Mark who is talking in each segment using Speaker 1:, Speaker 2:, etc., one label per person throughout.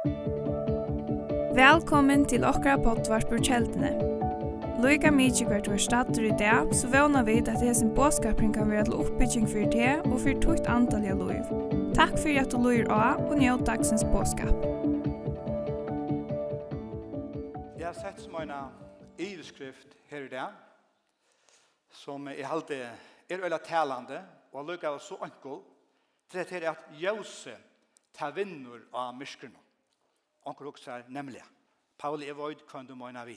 Speaker 1: Velkommen til okra pottvarpur kjeldene. Loika mykje hvert var stater i dag, så vana vi at hesen båskapring kan være til oppbygging for det og for tukt antall av loiv. Takk for at du loir av og njød dagsens båskap.
Speaker 2: Jeg har sett som en ivskrift her i dag, som i halte er øyla talande, og loika av så enkel, til at er at jøse tar vinnur av myskerne onkel huksar nemlig. Pauli er void kan du møyna vi.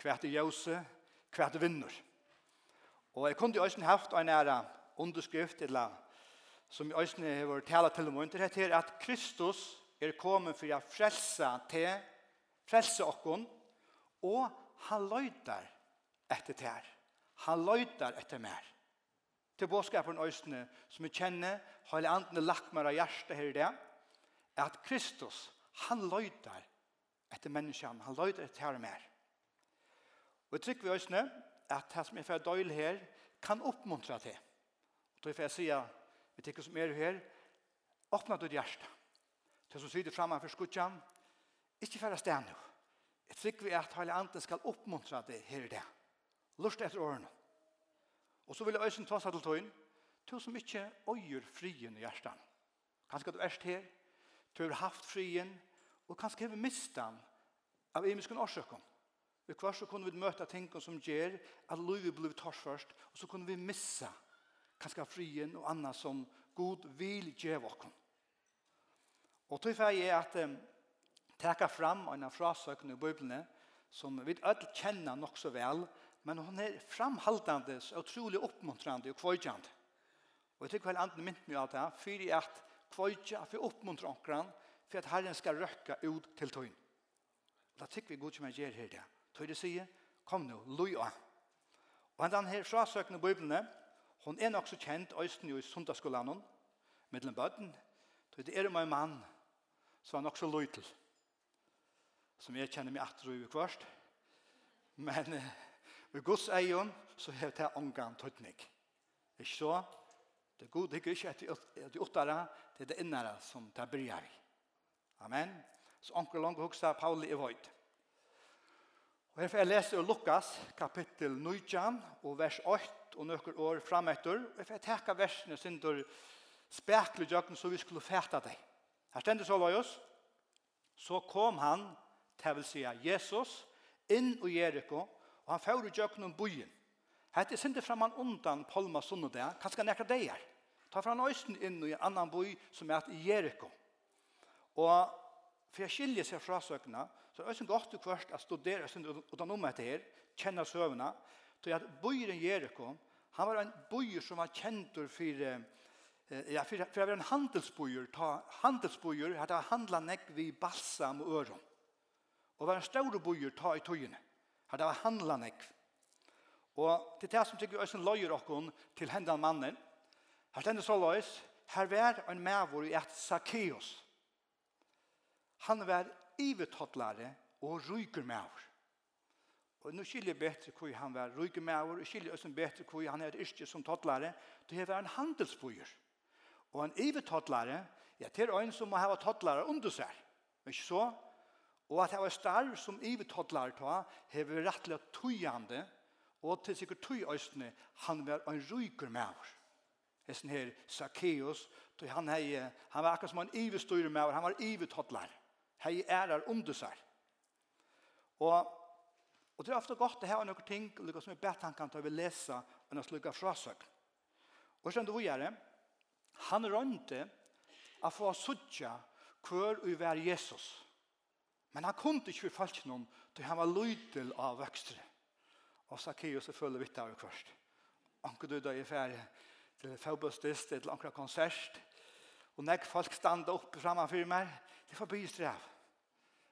Speaker 2: Kvært er jøse, kvært er vinnur. Og jeg kunne jo også haft en ære underskrift, eller som jeg også har tala til om under, heter at Kristus er kommet for å frelse til, frelse okkon, og han løyder etter tær. Han løyder etter mer. Til bådskapen øsne som vi kjenner, har jeg andre lagt meg av hjertet her i det, at Kristus Han løyder etter menneskene. Han løyder etter her og mer. Og jeg trykker vi øsne at det som er for døylig her kan oppmuntre til. Og derfor jeg si at vi tykker som er her, åpne ditt hjerte. Til som sitter fremme for skutjan, ikke for å stå nå. Jeg trykker vi at hele andre skal oppmuntre til her i det. Lust etter årene. Og så vil jeg øsne ta seg til tøyen, til som ikke øyer frien i hjertet. Kanskje du er her, du har haft frien, og kanskje heve den av imenskun årsøkken. Vi kvar så kunne vi møte ting som gjør at livet blir torsførst, og så kunne vi missa kanskje frien og annet som god vil gjøre oss. Og tog jeg at um, teka fram en av frasøkene i Bibelen, som vi alle kjenner nok så vel, men hon er framhaldande, utrolig oppmuntrande og kvøyjande. Og jeg tykker vel andre mynt mye av det, for at kvøyja, for oppmuntra omkran, for at Herren skal røkke ut til tøyen. Da tykker vi god som jeg gjør her det. Tøyre sier, kom nå, løy av. Og den her frasøkende bøyblene, hun er nok så kjent øysten jo i sundagsskolen, mellom bøten, tøy det er om en mann som er nok så løy til, som jeg kjenner meg atter og kvart. Men uh, ved Guds egen så har det omgang tøytning. Ikke så? Det er god, det er ikke at det åttere, det er det innere som det bryr i. Amen. Så onkel langt hoksa Pauli i void. Og herfor jeg leser Lukas kapittel 19 og vers 8 og nøkker år frametter. Og herfor jeg teka versene synder spekler jøkken så vi skulle fæta deg. Her stender så var oss. Så kom han, det vil si Jesus, inn i Jericho, og han fører jøkken om byen. Hette synder fram han undan Palma Sunnodag, kanskje nekker deg her. Ta fra han øysten inn i en annan by som er i Jericho. Og for jeg skiljer seg fra søkene, så er det godt og kvart å studere sin utenom etter her, kjenne søvnene, til at bøyren Jericho, han var en bøyer som var kjent for ja, for, for jeg var en handelsbøyer, ta handelsbøyer, at jeg handlet nekk vi balsam og øron. Og var en større bøyer, ta i tøyene. At jeg handlet nekk. Og til det som tykker Øysen løyer okkon til hendan mannen, her stender så løys, her var en mævor i et Zacchaeus, Han var ivetottlare og ryker med. Og nå skiljer bedre hvor han var ryker med og skiljer også bedre hvor han er et yrke som tottlare. Det var en handelsbøyer. Og en ivetottlare, ja, det er en som må ha tottlare under seg. Men ikke så? Og at det var starv som ivetottlare ta, hever rettelig tøyende, og til sikkert tøyøstene, han var en ryker med over hesten her Zacchaeus, han hei, han var akkurat som en ivestyrer med, han var ivetottlare hei ærar omdusar. Og, og det er ofte godt å ha noen ting lukka som er betankan til å lesa enn å slukka frasøk. Og skjønne vi det? han rønte å få suttja hver og vær Jesus. Men han kunde ikke for folk noen til han var lydel av vøkstre. Og Zacchaeus er følge vitt av først. Anker du da i ferie til Faubostist, til anker konsert, og nek folk standa opp framme for meg, Det får bygge strev.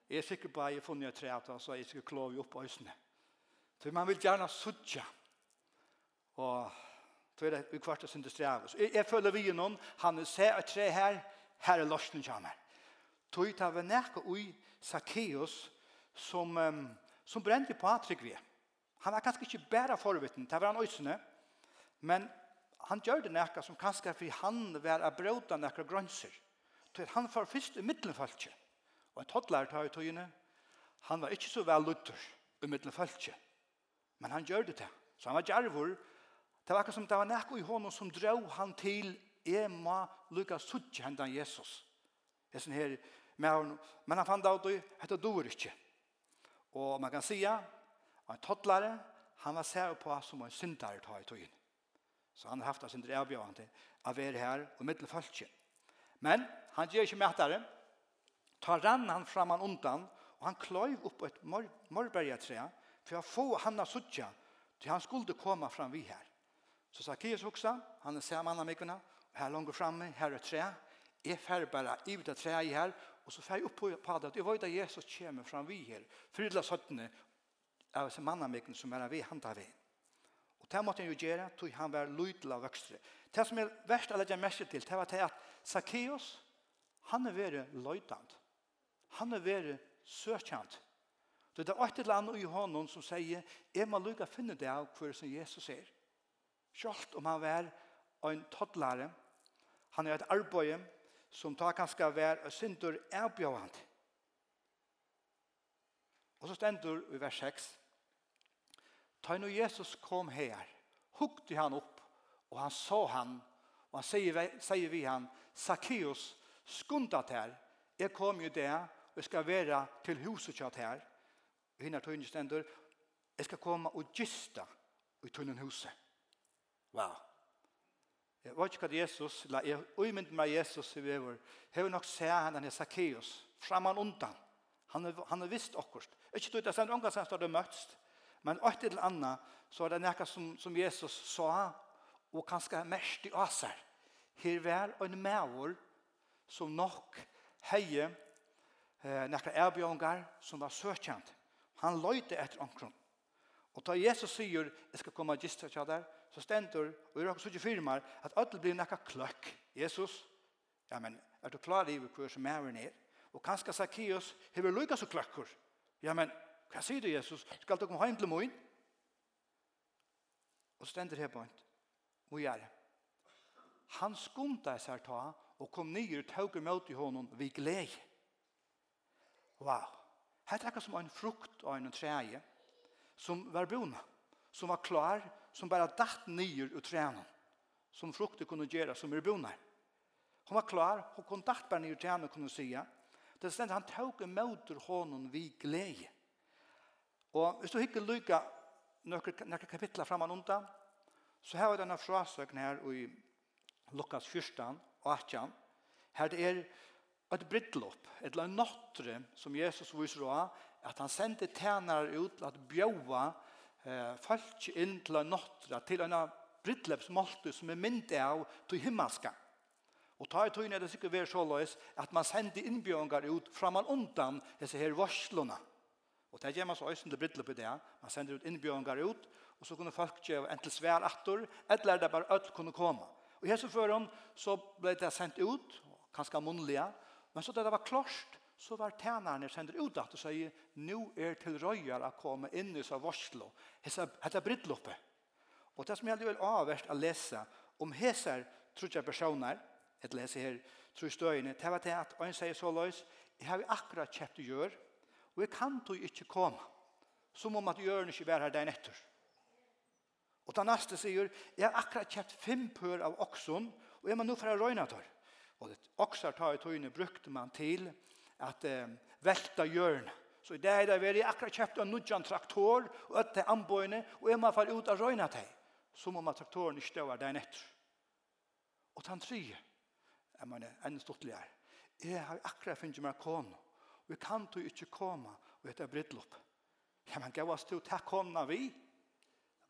Speaker 2: Jeg er sikker på at jeg har funnet et trev, så jeg skal klove opp øsene. Så man vil gjerne suttje. Og så er det vi kvart og synte strev. Så jeg, jeg føler vi noen, han vil se et tre her, her er lorsen kommer. Så tar vi nekka ui Zacchaeus som, um, som brente på Atrik vi. Han var kanskje ikke bare forvitten, det var han øsene, men han gjør det nekka som kanskje for han var a bråta nekka grønser til han var først i middelfaltje. Og en toddler tar i togene, han var ikke så vel lutter i middelfaltje. Men han gjør det til. Så han var djervor. Det var akkurat som det var nekko i hånden som drog han til Ema må lukka suttje hendan Jesus. Det er sånn her, men han fant av det, hette dår ikke. Og man kan sija, en toddlare, han var sær på som en syndare tar i togene. Så han har haft sin drevbjørn til å være her og middelfaltje. Men Han gjør ikke mätare. Tar rann han fram han undan og han kløyv opp et mor morbergetre for å få han av suttja til han skulle komme fram vi her. Så Zacchaeus hoksa, han er sammen med ikkerne, her langer framme, her er tre, jeg færre bare i det tre i her, og så færre opp på padet, jeg vet at Jesus kommer fram vi her, frydla søttene av sin mannamikken som er vi han tar ved. Og det måtte han jo gjøre, tog han var lydla vøkstre. Det som er verst å legge merke til, det var til at Zacchaeus, Han er vært løytant. Han er vært søkjant. Det er et eller annet i hånden som sier, jeg må lukke å finne det av hva som Jesus er. Selv om han er en toddlare, han er et arbeid som tar kanskje være og synder avbjøvende. Og så stender i vers 6, Ta når Jesus kom her, hukte han opp, og han så han, og han sier, sier vi han, Zacchaeus, skundat her. Jeg kom jo der, og jeg skal være til huset kjatt her. Og hinner tøyne stender, jeg skal komme og gista i tøyne huset. Wow. Jeg vet ikke hva Jesus, eller jeg uimynd meg Jesus i vever, hever nok se han denne Zacchaeus, framman undan. Han er, han er visst akkurat. Ikke du, det er stender, unga som står det møtst, men et eller annet, så er det nekka som, som Jesus sa, og kanskje mest i aser. Her var en mævor, som nok heie eh, nekra erbjørngar som var søkjent. Han løyte etter omkron. Og da Jesus sier, jeg skal komme og gista til der, så stendur, og i råk så firmar, at allt blir nekka kløkk. Jesus, ja, men er du klar i hver som er ned? Og kanskje Zacchaeus hever lykka så kløkkur. Ja, men hva sier du, Jesus? Skal du komme hjem til moin? Og stender her på en. Hvor gjør det? Han skumta seg ta og kom nye og tog og møte honom vi gled. Wow. Her er som en frukt og en treje som var bona, som var klar, som bare datt nye ut treene, som frukter kunne gjøre som er bona. Hon var klar, hun kunne datt bare nye nyer treene kunne si Det stendt han tog og møte honom vi gled. Og hvis du ikke lykker noen kapitler framan undan, så har vi denne frasøkene her i Lukas 14, 18, her det er et brittlopp, et eller annet nåttre som Jesus viser av, at han sendte tænare ut til at bjøve eh, folk inn til en nåttre, til en brittloppsmålte som er myndig av til himmelska. Og ta i tøyne er det sikkert vært så løs at man sendte innbjørnger ut fra man undan disse her varslene. Og det gjør man så øyne til brittlopp på det. Man sender ut innbjørnger ut, og så kunne folk gjøre en til svær atter, eller det bare alt kunne komme. Og i så føren så ble det sendt ut, kanskje munnlige, men så da det var klart, så var tænerne sendt ut at og sier, nå er til røyer å komme inn i seg varslo, hette brittloppet. Og det som jeg vil avverst å lese om hese tror jeg personer, et lese her, tror støyene, det var det at en sier så løs, jeg har akkurat kjøpt gjøre, og jeg kan du ikke komme, som om at gjørene ikke være her der nettopp. Og den neste sier, jeg har akkurat kjøpt fem pør av oksen, og jeg må nå for å røyne tar. Og det okser tar i tøyene brukte man til at eh, velta hjørne. Så i dag er det jeg akkurat kjøpt en nødjan traktor, og et til anbøyene, og jeg må få ut av røyne til. Så må man traktoren ikke stå der netter. Og den tre, jeg mener, enn stortligere. Jeg har akkurat finnet meg kån, og jeg kan du ikke komme, og etter heter. Ja, men gav oss til å ta kånene vi, og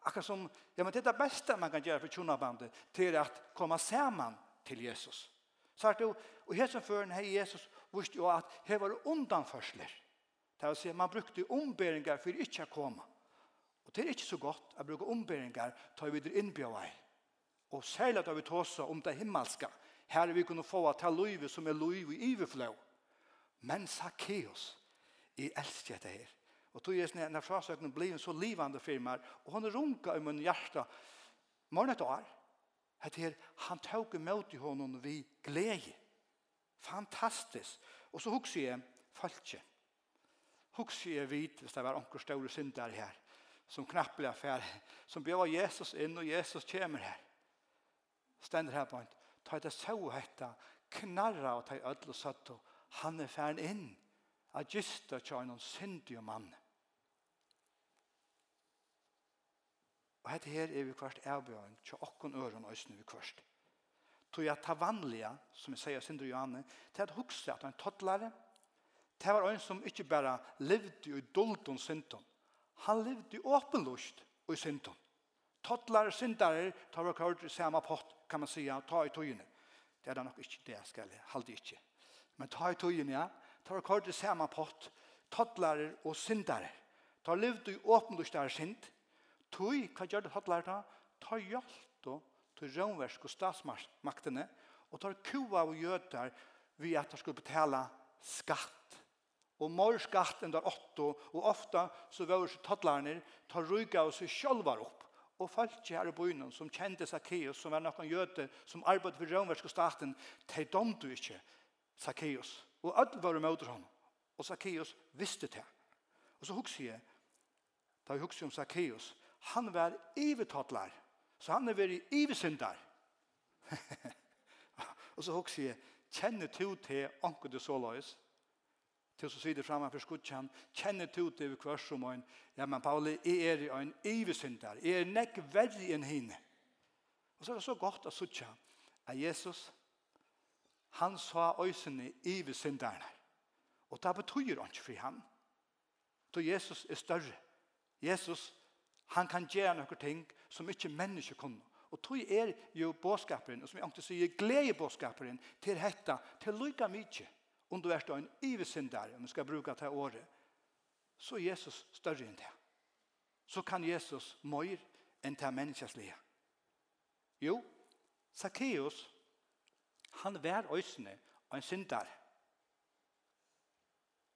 Speaker 2: Akkurat som, ja men det är det bästa man kan göra för tjonabandet till att komma sammen till Jesus. Så att och här som før, här Jesus visste jo att här var det undanförsler. Det vill säga man brukte omberingar för att inte komma. Och det er inte så gott å bruke omberingar tar vi det inbjöva Og Och särskilt har vi tåsa om det himmelska. Här vi kunde få att livet liv som är liv i överflöd. Men Zacchaeus, jeg elsker dette her. Og tog jeg sånn, når frasøkene blir en så livande firma, og han runka i min hjärta, morgen et år, at her, han tok imot i honom vi glede. Fantastisk. Og så husker jeg falske. Hukser jeg vidt, hvis det var onker store synder her, som knappelig affær, som bjør Jesus inn, og Jesus kommer her. Stender her på en, ta etter så hetta, knarra og ta i ødel og søtt, han er færen inn, at gista tja en syndig mann. Og dette her er vi kvart avbjørn, tja åkken øren og øsne vi kvart. Tog jeg ta vanlige, som jeg sier Sindre Johanne, til at hukse at han tottlare, det var en som ikke bare levde i doldon synden, han levde i åpenlust og i synden. Tottlare syndare tar vi kvart i samme pott, kan man sige, ta i togene. Det er da nok ikke det, skal jeg halde ikke. Men ta i togene, ja, tar vi kvart i samme pott, tottlare og syndare. ta levde i åpenlust og synd, Tøy, hva gjør det hotlærta? Ta hjelp til romversk og statsmaktene og tar kua og gjøter vi at de skulle betale skatt. Og mer skatt enn der åtto, og ofta så var det tattlarner, ta ryga og seg sjølvar opp. Og folk her i byen som kjente Zacchaeus, som var noen jøte, som arbeidde for romverske staten, de domte ikke Zacchaeus. Og alle var med ham. Og Zacchaeus visste det. Og så husker jeg, da jeg husker om Zacchaeus, han var ivetotlar. Så han er vært ivesyndar. og så hokser jeg, kjenner to til anker du så løs? Til så sier det fremme for skudtjen, kjenner to til hver som en, ja, men Pauli, jeg er en ivesyndar. Jeg er nekk verre enn henne. Og så er det så godt å sutja at Jesus, han sa øysene ivesynderne. Og det betyr ikke for ham. Så Jesus er større. Jesus Han kan gjøre noen ting som ikke mennesker kunne. Og tog er jo båskaperen, og som jeg alltid sier, glede båskaperen til dette, til lykke mye, om du er en ivesyndare, om du skal bruka det året, så er Jesus større enn det. Så kan Jesus mer enn det menneskeslige. Jo, Zacchaeus, han var øsne og en syndare.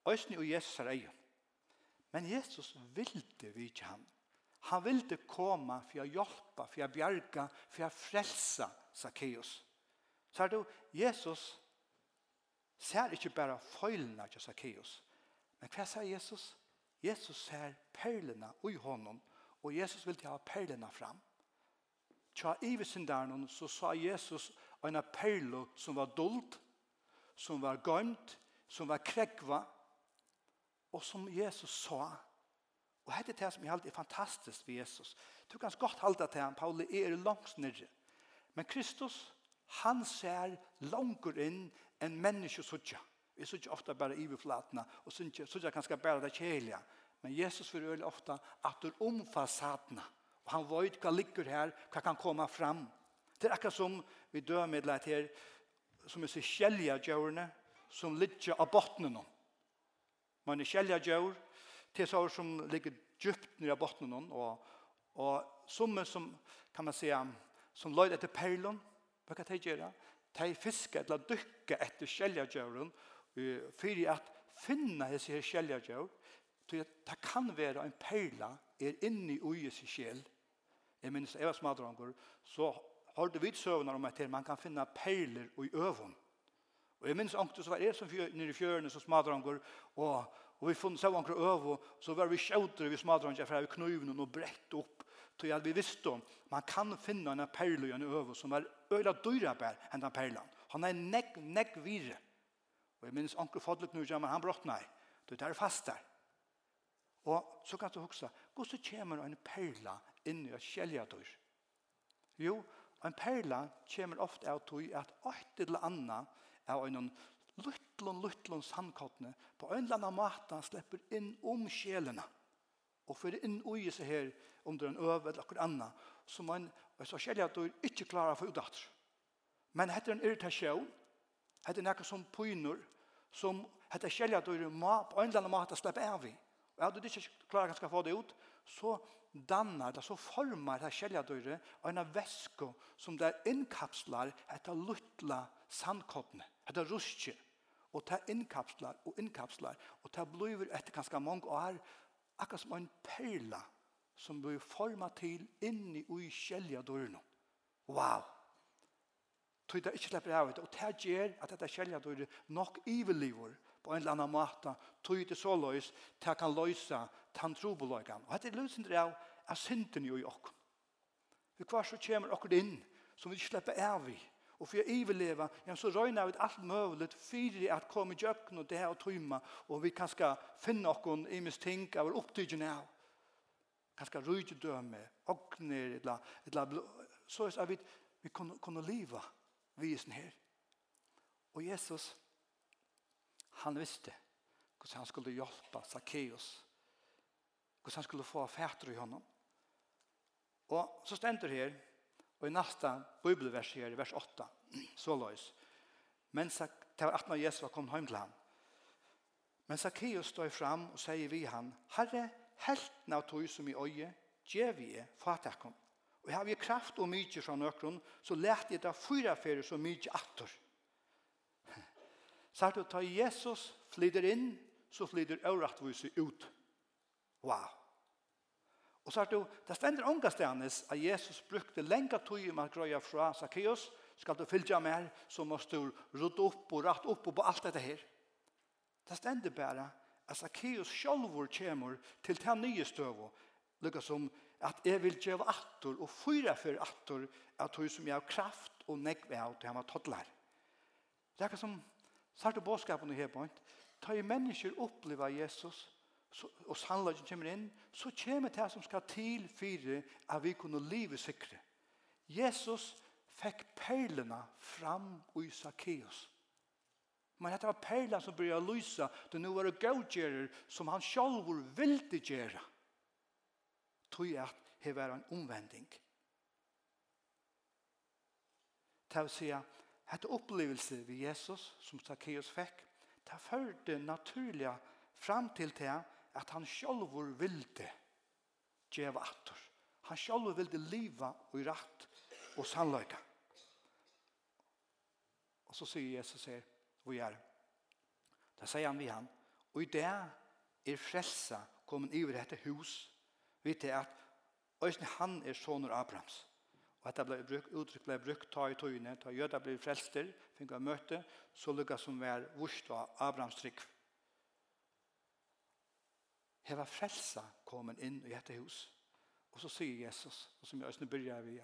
Speaker 2: Øsne og Jesus er egen. Men Jesus ville vi ikke han. Han ville komma för att hjälpa, för att bjerge, för att frälsa Zacchaeus. Så du, Jesus ser ikke bare feilene til Zacchaeus. Men hva sier Jesus? Jesus ser perlene i hånden, og Jesus vil ta perlene fram. Tja ivesynderen så sa Jesus en perle som var dult, som var gømt, som var krekva, og som Jesus sa, Og dette er det som jeg alltid er fantastisk ved Jesus. Du kan godt halte til han, Pauli, er langt nere. Men Kristus, han ser langer inn enn menneskje sutja. Vi sutja ofta bare iverflatna, og sutja kanskje bare det kjelia. Men Jesus vil veldig ofta at du omfasadna. Og han vet hva ligger her, hva kan komme fram. Det er akkurat som vi dør med det her, som er så kjelja djørene, som ligger av bottnen. Man er kjelja djør, til så som ligger djupt nere av bottenen og, og som som, kan man säga, som løyd etter perlen, hva kan det gjøre? De fisker eller dykker etter skjeljagjøren for at finne hese her skjeljagjør, til at det kan være en perla er inne i uges skjel. Jeg minns Eva Smadranger, så har du vidt søvner om at man kan finna perler i øvun. Og jeg minns så var jeg som nere i fjørene som smadranger, og, Og vi funnet seg anker øve, så var vi kjøter vi smadranger fra vi knøyvene og brett opp. Så jeg vi visste om, man kan finne en perle i en øve som er øyla dyra bær enn den perlen. Han er neck neck vire. Og jeg minns anker fadlet nu, men han brått nei. Du er fast der. Og så kan du huske, så kommer en perle inn i et kjeljadur? Jo, en perle kommer ofte av tog at et eller annet av en øtlun luttlun sandkottene på en eller annen måte slipper inn om sjelene og fyrir inn ui seg her om en øve eller akkur anna som man er så kjellig at du ikke klarer å få utdatt Men hette er en irritasjon, hette er nekka som pynur, som hette er kjellig at du er på en eller annen måte slipper av i. Og at du ikke klarer å få det ut, så dannar det, så formar det kjelladøyre av en vesko som det innkapslar etter luttla sandkottene, etter rustje. Og ta innkapslar og innkapslar. Og ta blir etter ganske mange år akkurat som en perla som blir formet til inni og i kjelja dørene. Wow! Tøy det ikke slipper av det. Og det gjør at dette kjelja dørene nok iveliver på en eller annen måte. Tøy det så løs til kan løse tantrobeløkene. Og dette er løsende av er synden jo i oss. Vi kvar så kommer okken inn som vi slipper av i og for å iverleva, ja, så røyner vi alt mulig for at komme i jøkken og det her og tøyme, og vi kan skal finne okkon i ting av vår opptidgen av. Kanskje døme, okner, eller, eller, så er vi, vi kunne, kunne leve visen her. Og Jesus, han visste hvordan han skulle hjelpe Zacchaeus, hvordan han skulle få fætter i honom. Og så stender her, Og i næsta bibelvers her, vers 8, så løs. Men det var 18 av Jesus var kommet hjem til ham. Men Zacchaeus stod fram og sier vi han, Herre, helten av tog som i øye, gjør vi er fatakom. Og jeg har vi kraft og mykje fra nøkron, så lærte jeg da fyra fyrir så mykje atter. Så at du tar Jesus, flyder inn, så flyder øvratvise ut. Wow. Og så er det jo, det stender ångastanis at Jesus brukte lenga tog om at grøya fra Zacchaeus, skal du fylgja mer, så måste du rydde opp og rett opp og på alt dette her. Det stender bare at Zacchaeus sjálfur kommer til den nye støvå, lukka som at jeg vil gjøre attor og fyra for attor at hun som jeg har kraft og nekve av til han var toddler. Det er som, sart og båskapen i her point, tar jo mennesker oppleva Jesus, så, og sannleggen kommer inn, så kommer det som skal til fire at vi kunne livet sikre. Jesus fikk perlene fram i Zacchaeus. Men dette var perlene som började lysa, det nu var det gavgjerer som han selv ville gjøre. Tog at det var en omvending. Det vil si at dette opplevelse ved Jesus som Zacchaeus fikk, det førte naturlig fram til det at han sjálfur vilde djeva attur. Han sjálfur vilde liva og i ratt og sannløyka. Og så sier Jesus her, hvor er Da sier han vi han, og i det er frelsa kommet iver dette hus, vet det at Øystein han er sonur Abrahams. Og dette ble brukt, uttrykk ble brukt, ta i tøyene, ta jøda ble frelster, finka møte, så lukka som var vurst av Abrahams trygg heva frelsa komin inn i dette hus. Og så sier Jesus, og som jeg østene begynner vi,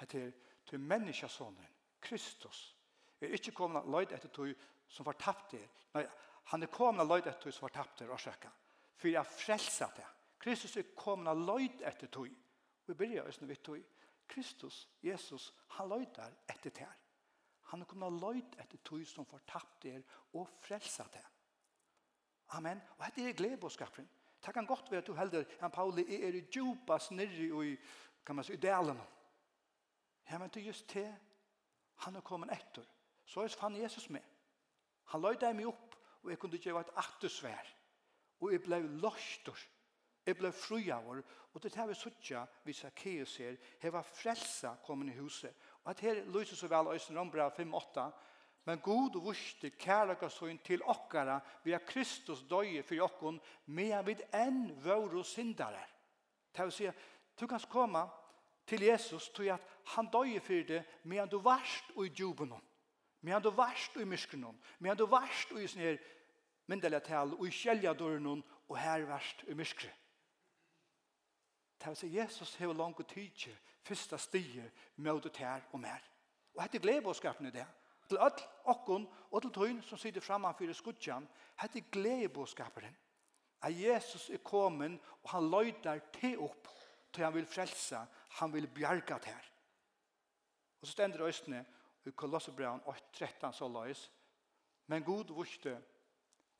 Speaker 2: heter til menneskjasonen, Kristus, er ikke kommet av løyd etter tog som var tapt der. Nei, han er kommet av løyd etter tog som var tapt der, årsaka. For jeg frelsa det. Kristus er kommet av løyd etter tog. Vi byrjar når vi tog. Kristus, Jesus, han løyd der etter tog. Han er kommet av løyd etter tog som var tapt der og frelsa det. Amen. Og dette er gledebåskapen. Det kan godt være at du helder, han Pauli, er i djupas nirri i, kan man si, i delen. Ja, men det er just det han er kommet etter. Så er fann Jesus med. Han løy meg opp, og jeg kunne gjøre et attersvær. Og jeg ble løster. Jeg ble fruavår. Og det er vi suttja, vi Zacchaeus her, her var frelsa kommet i huset. Og at her lyser så vel Øysten Rombra 5-8, Men god vuste kärleka sån till okkara har Kristus døye för okkon medan vid vår og syndare. Det vil si, du kan komma till Jesus til att han døye för det medan du varst och i djuben medan du varst og i myskren medan du varst och i sånne her myndelige tal och i kjelja døren och här varst og i myskren. Det vil si, Jesus har långt tid första stige med det her och mer. Och det är glädje och i det til öll okkun og til tøyn som sitter framan fyrir skudjan, hette gledebåskaperen. At Jesus er kommet og han løyder til opp til han vil frelse, han vil bjarga til her. Og så stender østene i Kolossebraun 8.13 så løys, men god vurste,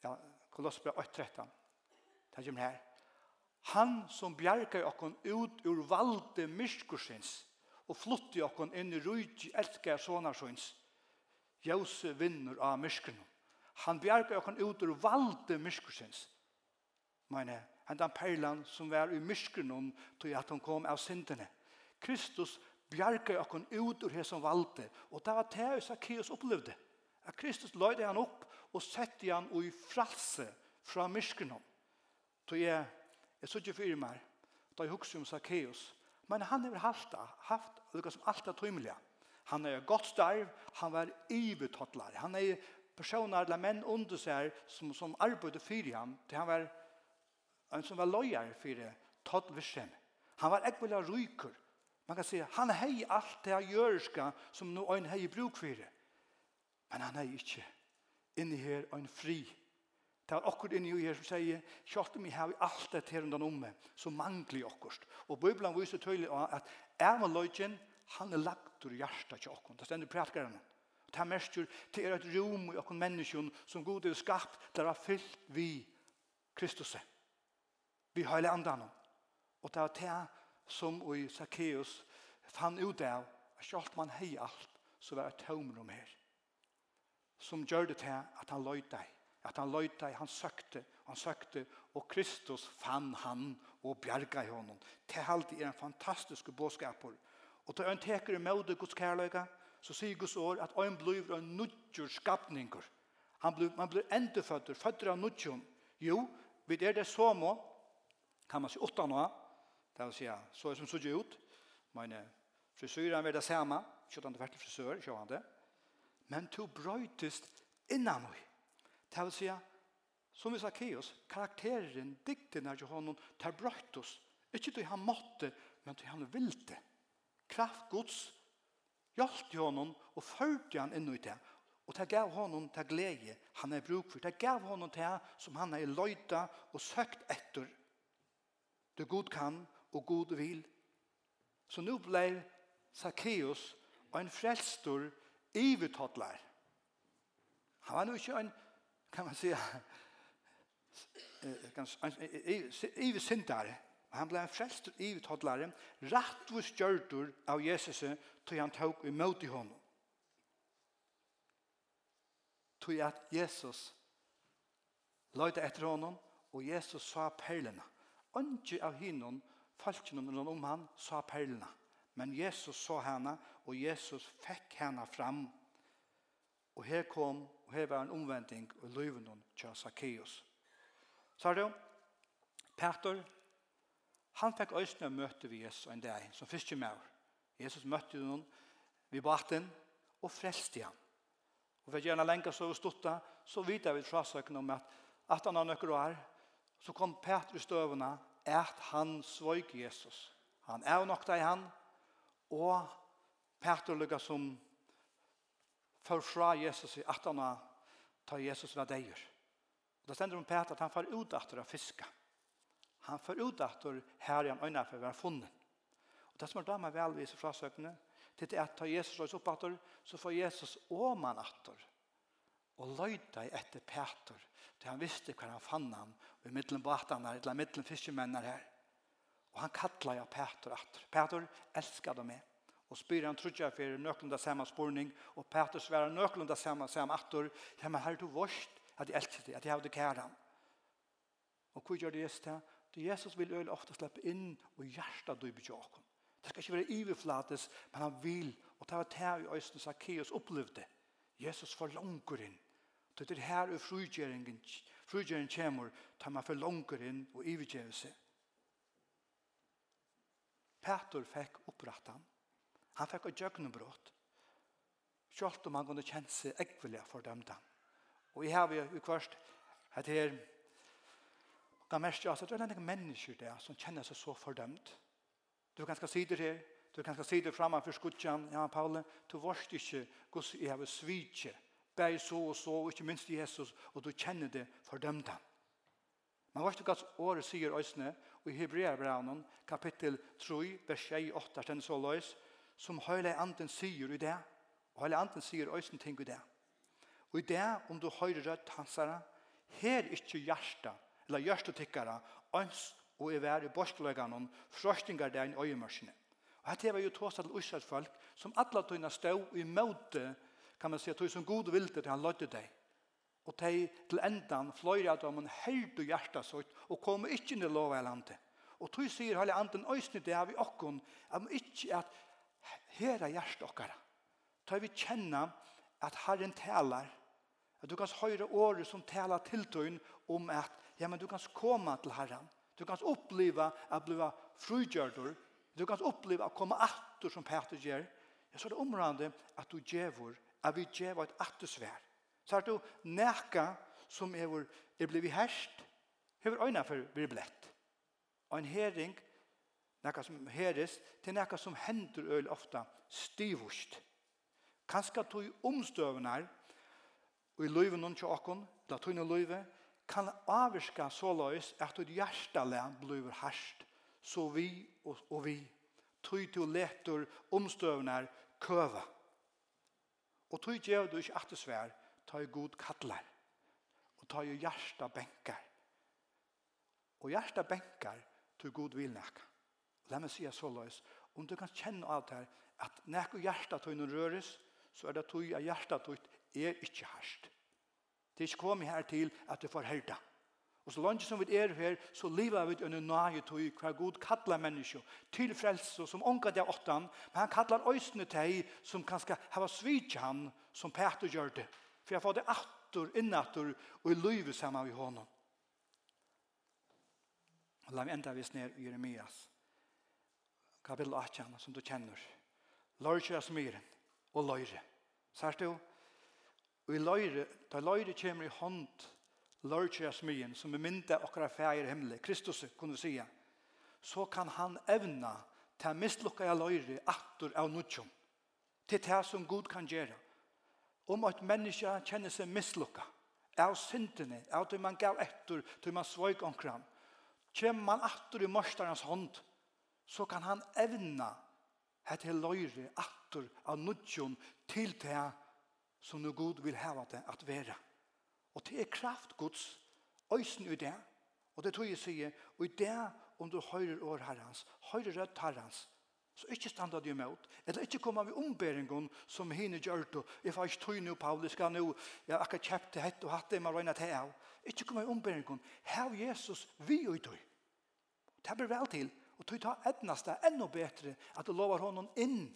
Speaker 2: ja, Kolossebraun 8.13, det kommer her, han som bjarga okkun ut ur valde myrskursins og flutti okkun inn i rujt elskar sonarsins, Jose vinner av myskene. Han bjerger okken ut ur valde myskelsins. Meine, den perlan som var i myskene til at han kom av syndene. Kristus bjerger okken ut ur hesson valde. Og det var det Zacchaeus opplevde. At Kristus løyde han opp og sette han i fralse fra myskene. Så jeg, jeg sitter for meg, da jeg husker om Zacchaeus. Men han har haft, haft, haft, haft, haft, haft, haft, haft, Han er godt starv, han var ivetottlar. Han er personer eller menn under seg som, som arbeidde for ham, til han var en som var løyer for todd vishem. Han var ekvile ryker. Man kan si, han hei alt det jørska som nå en hei bruk for det. Men han hei ikke inni her en fri. Det er akkurat inni her som sier, kjørt om jeg har alt det her undan omme, så mangler jeg akkurat. Og Bibelen viser tydelig at er han er lagt ur hjertet til oss. Det stender prætkeren. Det er mest til er et rom i oss menneskjon som god er skapt der har fyllt vi Kristus. Vi har hele. Og det er det som i Zacchaeus fann ut av at kjalt man hei alt så var det tomrum her. Som gjør det til at han løy deg at han løy deg, han søkte, han søkte, og Kristus fann han og bjerga i honom. Det er alltid en fantastisk bådskaper Og til en teker i møte Guds kærløyga, så sier Guds år at en blir en nødgjør skapninger. Han blir, man blir endeføtter, føtter av nudjum. Jo, vi er det som kan man si åtta nå, det vil si, så er som sudje ut, men frisyren er det samme, kjøttan det er til frisør, han det, men to brøytest innan hoi. Det vil si, som vi Zacchaeus, karakteren, dikten er jo honom, tar brøytist, ikke til han måtte, men til han vilte kraft Guds hjalp honom og førte han inn i det. Og det gav honom det glede han er bruk for. Det gav honom det som han er løyta og søkt etter. Det god kan og god vil. Så nå ble Zacchaeus en frelstor ivetodler. Han var nu ikke en, kan man säga, en ivesyndare. Og han ble frelstur i uttodlare, rattvus gjørtur av Jesus til han tåg imot i honom. Tog at Jesus løyde etter honom, og Jesus sa perlene. Ønske av hinnom, falskene noen om han, sa perlene. Men Jesus sa henne, og Jesus fikk henne fram. Og her kom, og her var en omvending, og løyven hun til Zacchaeus. Sa du, Peter, Han fikk øyne møte vi Jesus en dag, som første med. Jesus møtte noen ved baten og frelste han. Og for å gjøre lenka så stutta, så vidt vi frasøkene om at at han har nøkker år, så kom Petrus støvene, at han svøg Jesus. Han er nok i han, og Petrus lukket som for fra Jesus i at han har ta Jesus var deir. Og da stender om Petrus at han får ut at å fiske. Han får ut at her i han øyne for å være funnet. Og det som er da med velvis fra søkene, til at ta Jesus røys opp at så får Jesus åman at og løyta etter Peter, til han visste hva han fann han, og i middelen batan her, eller i middelen fiskemennene her. Og han kattla ja Peter at Peter elskar dem med. Og spyr han trutja for nøklunda samme spurning, og Peter sverar nøklunda samme, samme atter, ja, men her er du vårst at jeg elsker deg, at jeg har det kære. Og hva gjør det just det? Du Jesus vil øyne ofte slippe inn og hjertet du bygger åkken. Det skal ikke være iverflates, men han vil. Og det var det i Øysten Zacchaeus opplevde. Jesus forlanger inn. Det er her i frugjeringen, frugjeringen kommer, tar man forlanger inn og ivergjørelse. Peter fikk opprettet han. Han fikk et jøgnebrått. Selv om han kunne kjenne seg ekvelig fordømt dem. Og jeg har jo i kvart, at her, kan merke at det er noen mennesker der som kjenner seg så fordømt. Du kan skal si det her, du kan skal si det framme for skudjan, ja, Paule, du varst ikke gos i heve svitje, bare så og så, og ikke minst Jesus, og du kjenner det fordømt han. Men varst du gans året sier ösne og i Hebreerbrevet kapittel 3, vers 8, den så løs, som höjle anden sier i det, og höjle anden sier øsne ting i det. Og i det, om du høyre rødt hansara, her er ikke hjertet, eller hjørstetikkere, øns og er vær i borskløgene, frøstinger der i øyemørsene. Og dette var jo tåst til Israels folk, som alle tøyene stod i møte, kan man si, tøy som god vil til han lødde deg. Og de til endan fløyre av dem en held og hjertet sitt, og kom ikke inn i lov av landet. Og tog sier hele anden øyne det av i okken, at ikke at her er hjertet okkara. Tøy vi kjenner at Herren taler, At du kan høyre året som taler til døgn om at ja, men du kan komme til Herren. Du kan oppleve at bli frugjørdur. Du kan oppleve at komme atter som Peter gjør. Ja, så er det området at du gjør at vi gjør et attersvær. Så er du nækka som er, er blivet herst, hever øyne for virblett. Og en hering, nækka som heres, til nækka som hender øl ofta stivust. Kanskje tog omstøvene her, og i løyven noen til åkken, la tøyne løyve, kan avvirka så løys at et hjertelæn blir herst, så vi og, og vi, tøy til letur omstøvner køva. Og tøy gjør du ikke at det svær, ta i god kattler, og ta i hjertet. Og hjersta benkar til god vilnæk. La meg si så løys, om du kan kjenne alt her, at nek og hjertet tøyne røres, så er det tøy av er ikke herst. Det er ikke kommet her til at du får herda. Og så langt som vi er her, så lever vi under nøye tog hver god kattler mennesker til frelse som ångar det åttan, men han kallar øysene til som kan skal ha svitj han som Peter gjør det. For jeg får det atter, innatter og i livet sammen med honom. Og la meg enda vis ned i Jeremias, kapitel 18, som du kjenner. Lørkjøres myren og løyre. Sært du? Og i løyre, da løyre kommer i hånd lørkjøya smyen, som er mynda okkara fægir himmel, Kristus, kunne vi sige, så kan han evna til mislukka jeg løyre atter av nudjum, til det som Gud kan gjøre. Om at menneska kjenner seg mislukka, av syndene, av det man gav etter, til man svøyk omkram, kjem man atter i morstarens hånd, så kan han evna hette løyre atter av nudjum til det som nu Gud vil hava det at være. Og det er kraft Guds øysen i det. Og det tror jeg sier, og i det om du høyrer år herrens, høyrer rødt herrens, så ikke standa du imot, eller ikke kommer vi omberingen som henne gjør det, jeg får ikke tog nå, Paulus, skal nå, jeg har akkurat kjøpt det hett og hatt det, man røyner til av. Ikke kommer vi omberingen, her Jesus, vi og i tøy. Det blir vel til, og tog ta etnast det enda bedre, at du lover honom inn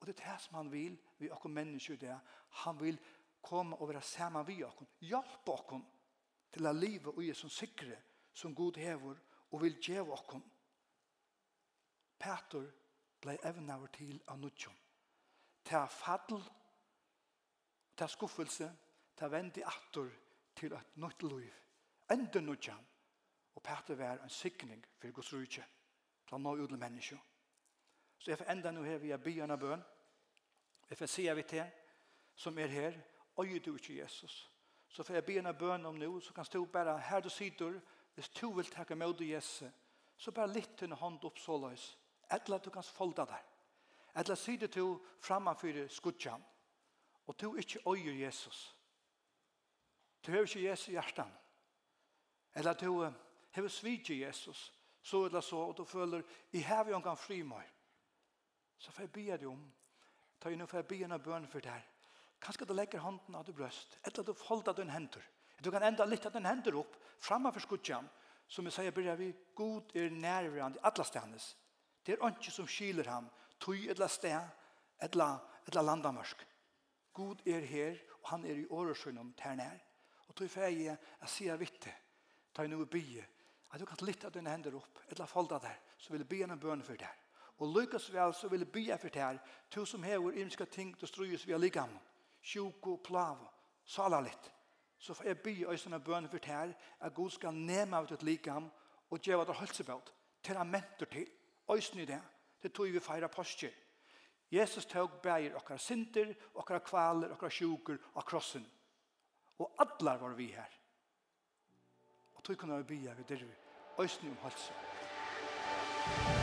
Speaker 2: Og det er det som han vil vi oss mennesker det. Han vil komme og være sammen vi oss. hjelpe oss til å leve og gjøre som sikre som god hever og vil gjøre oss. Peter ble evne over til av nødgjøn. Til fadl, ta skuffelse, ta vende atter til et nytt liv. Enda nødgjøn. Og Peter var en sikning for Guds rydtje. Til å nå ut til mennesker. Så jeg får enda nå her via byene bøn. Jeg får se vi til som er her, øye du ikke Jesus. Så får jeg byene bøn om nå, så kan stå bare her du sitter, hvis du vil takke med du Jesus, så bare litt en hånd opp så løs. Etla du kan folda der. Etla sitter du fremmefyr skudjan, og du ikke øyer Jesus. Du har ikke Jesus i hjertan. Eller du har svidt Jesus, så eller så, og du føler, i hever jeg kan fri meg. Så får jeg be deg om, ta inn og får jeg be en bøn for deg. Kanskje du legger hånden av du brøst, etter at du folder dine hender. Du kan enda litt av dine hender opp, fremme for skudtjen, som jeg sier, blir vi god er nærværende i alle stedet Det er ikke som skiler ham, tog et eller sted, et eller landamørsk. God er her, og han er i åresønnen til nær. Og tog for jeg jeg sier vittig, ta inn og be, at du kan litt av dine hender opp, et eller folda der, så vil jeg be en bøn for deg. Og lykkes vel så vil jeg bya for det her. To som hever innska ting til strøyes via ligam. sjuko, plavo, sala litt. Så får jeg bya sånne bøn for det her at Gud skal nema ut et ligam og gjøre det hølsebøt til han mentor til. Øysene i det. Det tog vi feira postje. Jesus tog bæger okkar sinter, okkar kvaler, okkar sjuker og krossen. Og allar var vi her. Og tog kunne vi bia vi dervi, òsni om halsen.